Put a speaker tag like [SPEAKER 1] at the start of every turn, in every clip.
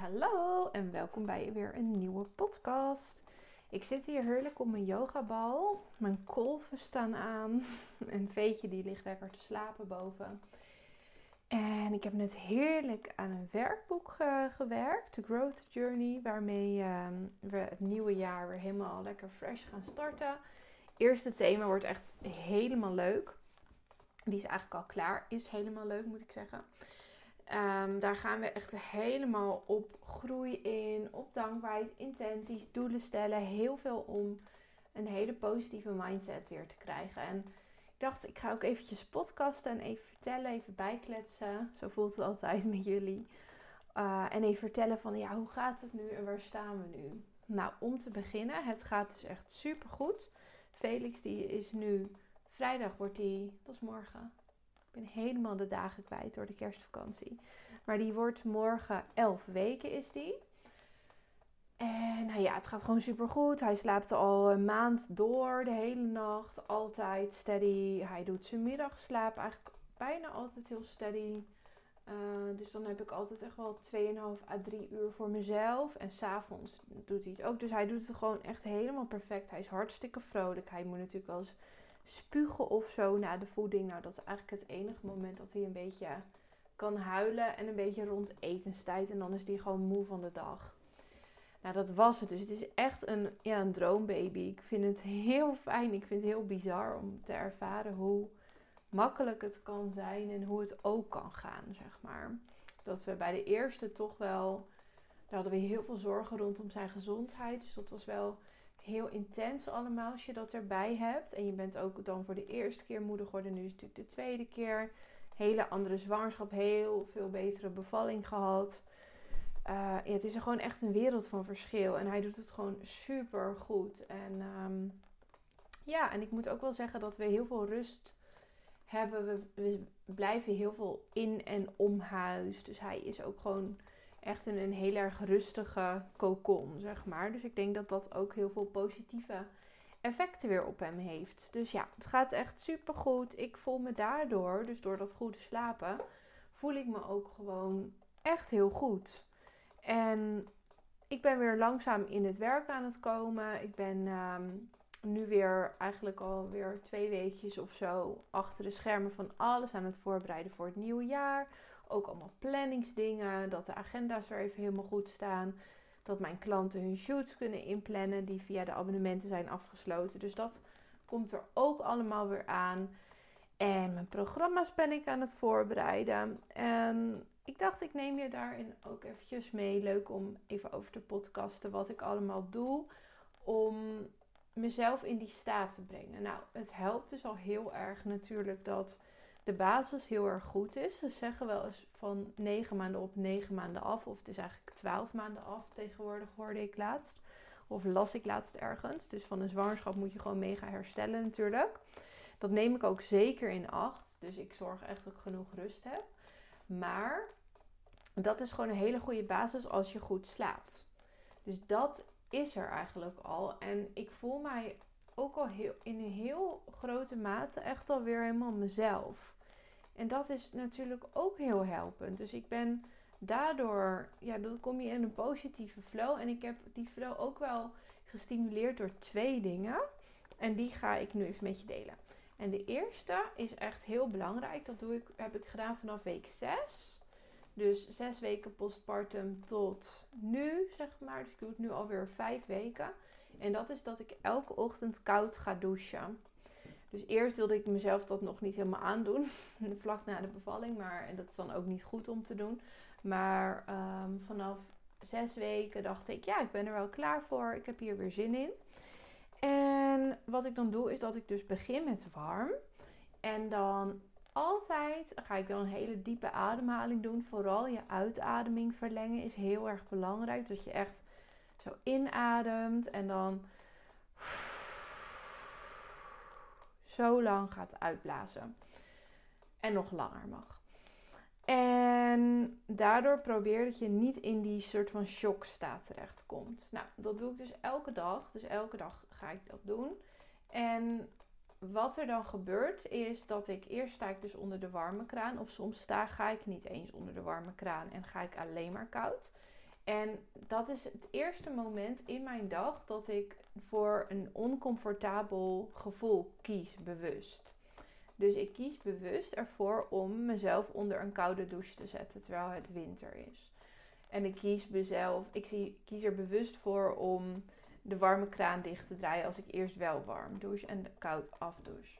[SPEAKER 1] Hallo en welkom bij weer een nieuwe podcast. Ik zit hier heerlijk op mijn yogabal. Mijn kolven staan aan. Een veetje die ligt lekker te slapen boven. En ik heb net heerlijk aan een werkboek gewerkt, The Growth Journey, waarmee ehm, we het nieuwe jaar weer helemaal lekker fresh gaan starten. Eerste thema wordt echt helemaal leuk. Die is eigenlijk al klaar, is helemaal leuk moet ik zeggen. Ehm, daar gaan we echt helemaal op groei in, op dankbaarheid, intenties, doelen stellen. Heel veel om een hele positieve mindset weer te krijgen. En ik dacht, ik ga ook eventjes podcasten en even vertellen, even bijkletsen. Zo voelt het altijd met jullie. Uh, en even vertellen van, ja, hoe gaat het nu en waar staan we nu? Nou, om te beginnen, het gaat dus echt super goed. Felix die is nu, vrijdag wordt hij, dat is morgen, ik ben helemaal de dagen kwijt door de kerstvakantie. Maar die wordt morgen 11 weken is die. En nou ja, het gaat gewoon super goed. Hij slaapt al een maand door de hele nacht. Altijd steady. Hij doet zijn middagslaap eigenlijk bijna altijd heel steady. Uh, dus dan heb ik altijd echt wel 2,5 à 3 uur voor mezelf. En s'avonds doet hij het ook. Dus hij doet het gewoon echt helemaal perfect. Hij is hartstikke vrolijk. Hij moet natuurlijk wel eens spugen of zo na de voeding. Nou, dat is eigenlijk het enige moment dat hij een beetje kan huilen. En een beetje rond etenstijd. En dan is hij gewoon moe van de dag. Nou, dat was het. Dus het is echt een, ja, een droombaby. Ik vind het heel fijn. Ik vind het heel bizar om te ervaren hoe makkelijk het kan zijn. En hoe het ook kan gaan, zeg maar. Dat we bij de eerste toch wel... Daar hadden we heel veel zorgen rondom zijn gezondheid. Dus dat was wel heel intens allemaal als je dat erbij hebt. En je bent ook dan voor de eerste keer moeder geworden. Nu is het natuurlijk de tweede keer. Hele andere zwangerschap. Heel veel betere bevalling gehad. Ja, het is gewoon echt een wereld van verschil. En hij doet het gewoon super goed. En um, ja, en ik moet ook wel zeggen dat we heel veel rust hebben. We, we blijven heel veel in en om huis. Dus hij is ook gewoon echt in een heel erg rustige kokon, zeg maar. Dus ik denk dat dat ook heel veel positieve effecten weer op hem heeft. Dus ja, het gaat echt super goed. Ik voel me daardoor, dus door dat goede slapen, voel ik me ook gewoon echt heel goed. En ik ben weer langzaam in het werk aan het komen. Ik ben um, nu weer eigenlijk alweer twee weekjes of zo achter de schermen van alles aan het voorbereiden voor het nieuwe jaar ook allemaal planningsdingen. Dat de agenda's er even helemaal goed staan. Dat mijn klanten hun shoots kunnen inplannen die via de abonnementen zijn afgesloten. Dus dat komt er ook allemaal weer aan. En mijn programma's ben ik aan het voorbereiden. En ik dacht, ik neem je daarin ook eventjes mee. Leuk om even over te podcasten wat ik allemaal doe. Om mezelf in die staat te brengen. Nou, het helpt dus al heel erg natuurlijk dat de basis heel erg goed is. Ze zeggen wel eens van 9 maanden op, 9 maanden af. Of het is eigenlijk 12 maanden af tegenwoordig, hoorde ik laatst. Of las ik laatst ergens. Dus van een zwangerschap moet je gewoon mega herstellen natuurlijk. Dat neem ik ook zeker in acht. Dus ik zorg echt dat ik genoeg rust heb. Maar dat is gewoon een hele goede basis als je goed slaapt. Dus dat is er eigenlijk al. En ik voel mij ook al heel, in een heel grote mate echt alweer helemaal mezelf. En dat is natuurlijk ook heel helpend. Dus ik ben daardoor, ja, dan kom je in een positieve flow. En ik heb die flow ook wel gestimuleerd door twee dingen. En die ga ik nu even met je delen. En de eerste is echt heel belangrijk. Dat doe ik, heb ik gedaan vanaf week 6. Dus zes weken postpartum tot nu, zeg maar. Dus ik doe het nu alweer vijf weken. En dat is dat ik elke ochtend koud ga douchen. Dus eerst wilde ik mezelf dat nog niet helemaal aandoen, vlak na de bevalling. Maar en dat is dan ook niet goed om te doen. Maar um, vanaf zes weken dacht ik, ja, ik ben er wel klaar voor. Ik heb hier weer zin in. En wat ik dan doe, is dat ik dus begin met warm. En dan altijd ga ik dan een hele diepe ademhaling doen. Vooral je uitademing verlengen is heel erg belangrijk. Dat je echt zo inademt en dan zo lang gaat uitblazen. En nog langer mag. En daardoor probeer dat je niet in die soort van shockstaat terecht komt. Nou, dat doe ik dus elke dag. Dus elke dag ga ik dat doen. En wat er dan gebeurt is dat ik eerst sta ik dus onder de warme kraan. Of soms sta, ga ik niet eens onder de warme kraan en ga ik alleen maar koud. En dat is het eerste moment in mijn dag dat ik voor een oncomfortabel gevoel kies, bewust. Dus ik kies bewust ervoor om mezelf onder een koude douche te zetten terwijl het winter is. En ik kies mezelf, ik zie, kies er bewust voor om de warme kraan dicht te draaien als ik eerst wel warm douche en koud afdouche.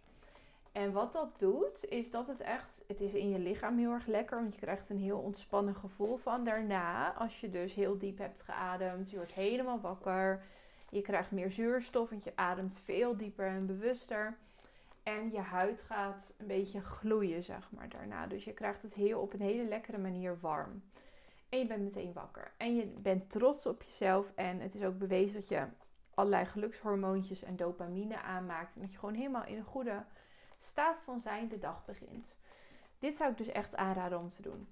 [SPEAKER 1] En wat dat doet, is dat het echt, het is in je lichaam heel erg lekker, want je krijgt een heel ontspannen gevoel van daarna. Als je dus heel diep hebt geademd, je wordt helemaal wakker, je krijgt meer zuurstof, want je ademt veel dieper en bewuster. En je huid gaat een beetje gloeien, zeg maar, daarna. Dus je krijgt het heel op een hele lekkere manier warm. En je bent meteen wakker. En je bent trots op jezelf. En het is ook bewezen dat je allerlei gelukshormoontjes en dopamine aanmaakt. En dat je gewoon helemaal in een goede staat van zijn de dag begint. Dit zou ik dus echt aanraden om te doen.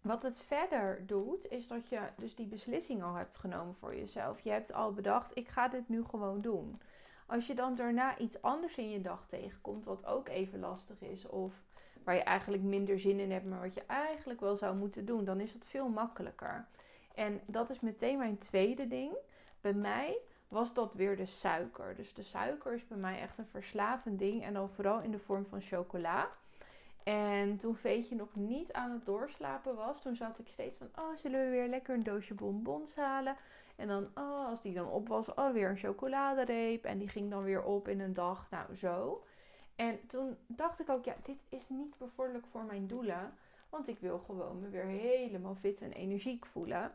[SPEAKER 1] Wat het verder doet, is dat je dus die beslissing al hebt genomen voor jezelf. Je hebt al bedacht, ik ga dit nu gewoon doen. Als je dan daarna iets anders in je dag tegenkomt, wat ook even lastig is, of waar je eigenlijk minder zin in hebt, maar wat je eigenlijk wel zou moeten doen, dan is dat veel makkelijker. En dat is meteen mijn tweede ding. Bij mij was dat weer de suiker. Dus de suiker is bij mij echt een verslavend ding. En dan vooral in de vorm van chocola. En toen Veetje nog niet aan het doorslapen was, toen zat ik steeds van: Oh, zullen we weer lekker een doosje bonbons halen? En dan, oh, als die dan op was, oh, weer een chocoladereep. En die ging dan weer op in een dag. Nou, zo. En toen dacht ik ook, ja, dit is niet bevorderlijk voor mijn doelen. Want ik wil gewoon me weer helemaal fit en energiek voelen.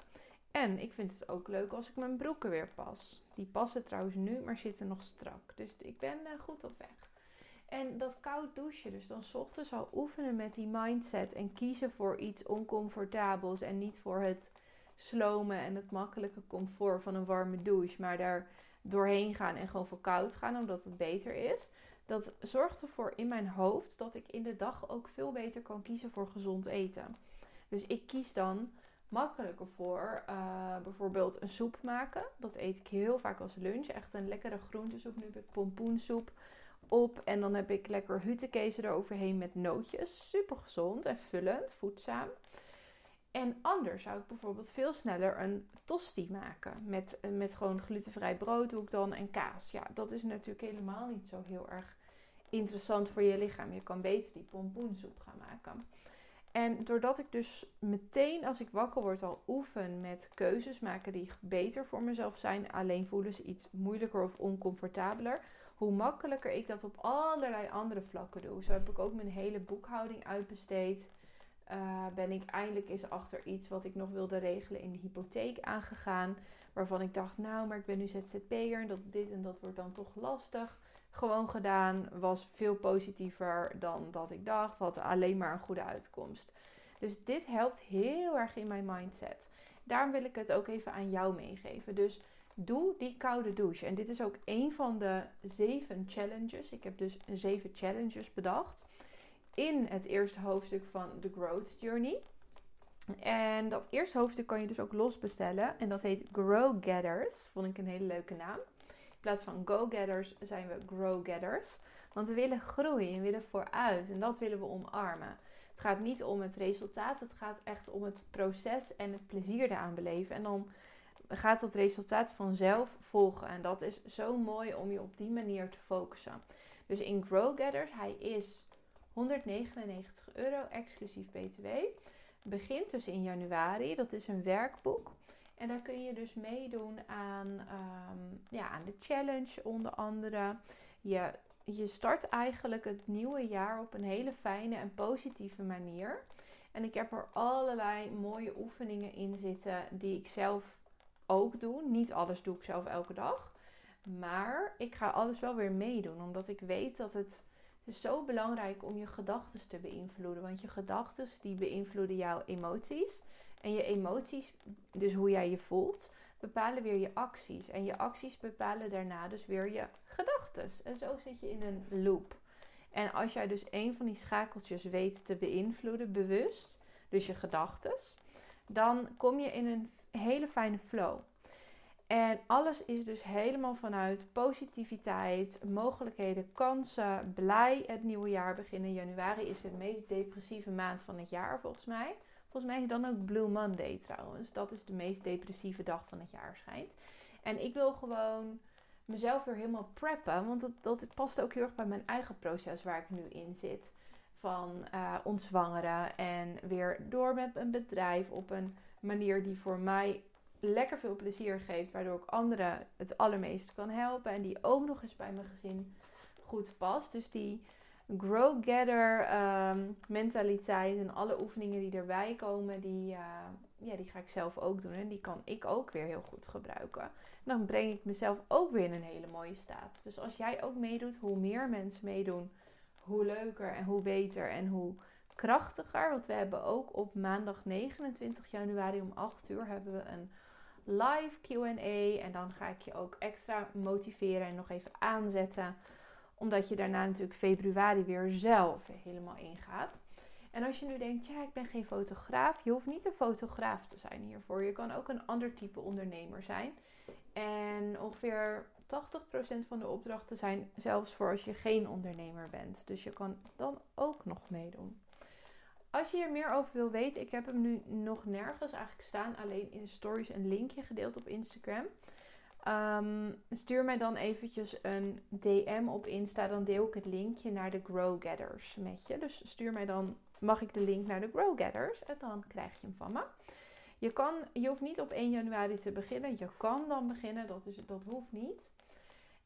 [SPEAKER 1] En ik vind het ook leuk als ik mijn broeken weer pas. Die passen trouwens nu, maar zitten nog strak. Dus ik ben uh, goed op weg. En dat koud douchen, dus dan ochtends al oefenen met die mindset en kiezen voor iets oncomfortabels en niet voor het slomen en het makkelijke comfort van een warme douche, maar daar doorheen gaan en gewoon voor koud gaan omdat het beter is. Dat zorgt ervoor in mijn hoofd dat ik in de dag ook veel beter kan kiezen voor gezond eten. Dus ik kies dan makkelijker voor uh, bijvoorbeeld een soep maken. Dat eet ik heel vaak als lunch. Echt een lekkere groentesoep. Nu heb ik pompoensoep op. En dan heb ik lekker huttenkezen eroverheen met nootjes. Super gezond en vullend, voedzaam. En anders zou ik bijvoorbeeld veel sneller een tosti maken. Met, met gewoon glutenvrij brood doe ik dan en kaas. Ja, dat is natuurlijk helemaal niet zo heel erg interessant voor je lichaam. Je kan beter die pompoensoep gaan maken. En doordat ik dus meteen als ik wakker word al oefen met keuzes maken die beter voor mezelf zijn, alleen voelen ze iets moeilijker of oncomfortabeler, hoe makkelijker ik dat op allerlei andere vlakken doe. Zo heb ik ook mijn hele boekhouding uitbesteed. Uh, ben ik eindelijk eens achter iets wat ik nog wilde regelen in de hypotheek aangegaan. Waarvan ik dacht, nou, maar ik ben nu ZZP'er en dat dit en dat wordt dan toch lastig gewoon gedaan. Was veel positiever dan dat ik dacht. Had alleen maar een goede uitkomst. Dus dit helpt heel erg in mijn mindset. Daarom wil ik het ook even aan jou meegeven. Dus doe die koude douche. En dit is ook een van de zeven challenges. Ik heb dus zeven challenges bedacht. In het eerste hoofdstuk van The Growth Journey. En dat eerste hoofdstuk kan je dus ook los bestellen. En dat heet Grow Gathers. Vond ik een hele leuke naam. In plaats van go-getters zijn we grow-getters. Want we willen groeien, we willen vooruit en dat willen we omarmen. Het gaat niet om het resultaat, het gaat echt om het proces en het plezier eraan beleven. En dan gaat dat resultaat vanzelf volgen. En dat is zo mooi om je op die manier te focussen. Dus in Grow Getters, hij is 199 euro exclusief BTW. Begint dus in januari. Dat is een werkboek. En daar kun je dus meedoen aan, um, ja, aan de challenge onder andere. Je, je start eigenlijk het nieuwe jaar op een hele fijne en positieve manier. En ik heb er allerlei mooie oefeningen in zitten die ik zelf ook doe. Niet alles doe ik zelf elke dag. Maar ik ga alles wel weer meedoen. Omdat ik weet dat het, het is zo belangrijk om je gedachten te beïnvloeden. Want je gedachten die beïnvloeden jouw emoties. En je emoties, dus hoe jij je voelt, bepalen weer je acties. En je acties bepalen daarna dus weer je gedachten. En zo zit je in een loop. En als jij dus een van die schakeltjes weet te beïnvloeden, bewust, dus je gedachten, dan kom je in een hele fijne flow. En alles is dus helemaal vanuit positiviteit, mogelijkheden, kansen, blij het nieuwe jaar beginnen. Januari is de meest depressieve maand van het jaar volgens mij Volgens mij is dan ook Blue Monday trouwens. Dat is de meest depressieve dag van het jaar schijnt. En ik wil gewoon mezelf weer helemaal preppen. Want dat, dat past ook heel erg bij mijn eigen proces waar ik nu in zit. Van uh, ontzwangeren en weer door met een bedrijf op een manier die voor mij lekker veel plezier geeft. Waardoor ik anderen het allermeest kan helpen. En die ook nog eens bij mijn gezin goed past. Dus die grow-gather ehm, mentaliteit en alle oefeningen die erbij komen, die, uh, ja, die ga ik zelf ook doen. En die kan ik ook weer heel goed gebruiken. En dan breng ik mezelf ook weer in een hele mooie staat. Dus als jij ook meedoet, hoe meer mensen meedoen, hoe leuker en hoe beter en hoe krachtiger. Want we hebben ook op maandag 29 januari om 8 uur hebben we een live QA. En dan ga ik je ook extra motiveren en nog even aanzetten omdat je daarna natuurlijk februari weer zelf helemaal ingaat. En als je nu denkt, ja, ik ben geen fotograaf. Je hoeft niet een fotograaf te zijn hiervoor. Je kan ook een ander type ondernemer zijn. En ongeveer 80% van de opdrachten zijn zelfs voor als je geen ondernemer bent. Dus je kan dan ook nog meedoen. Als je hier meer over wil weten, ik heb hem nu nog nergens eigenlijk staan. Alleen in stories een linkje gedeeld op Instagram. Um, stuur mij dan eventjes een DM op Insta. Dan deel ik het linkje naar de Grow Gathers met je. Dus stuur mij dan, mag ik de link naar de Grow Gathers. En dan krijg je hem van me. Je, kan, je hoeft niet op 1 januari te beginnen. Je kan dan beginnen, dat, is, dat hoeft niet.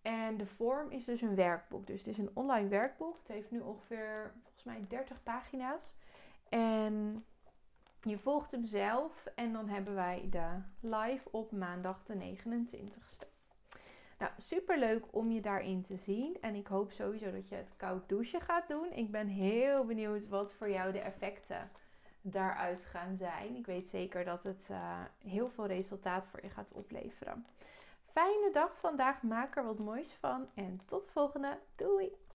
[SPEAKER 1] En de vorm is dus een werkboek. Dus het is een online werkboek. Het heeft nu ongeveer, volgens mij, 30 pagina's. En je volgt hem zelf en dan hebben wij de live op maandag de 29ste. Nou, super leuk om je daarin te zien. En ik hoop sowieso dat je het koud douchen gaat doen. Ik ben heel benieuwd wat voor jou de effecten daaruit gaan zijn. Ik weet zeker dat het uh, heel veel resultaat voor je gaat opleveren. Fijne dag vandaag. Maak er wat moois van. En tot de volgende. Doei!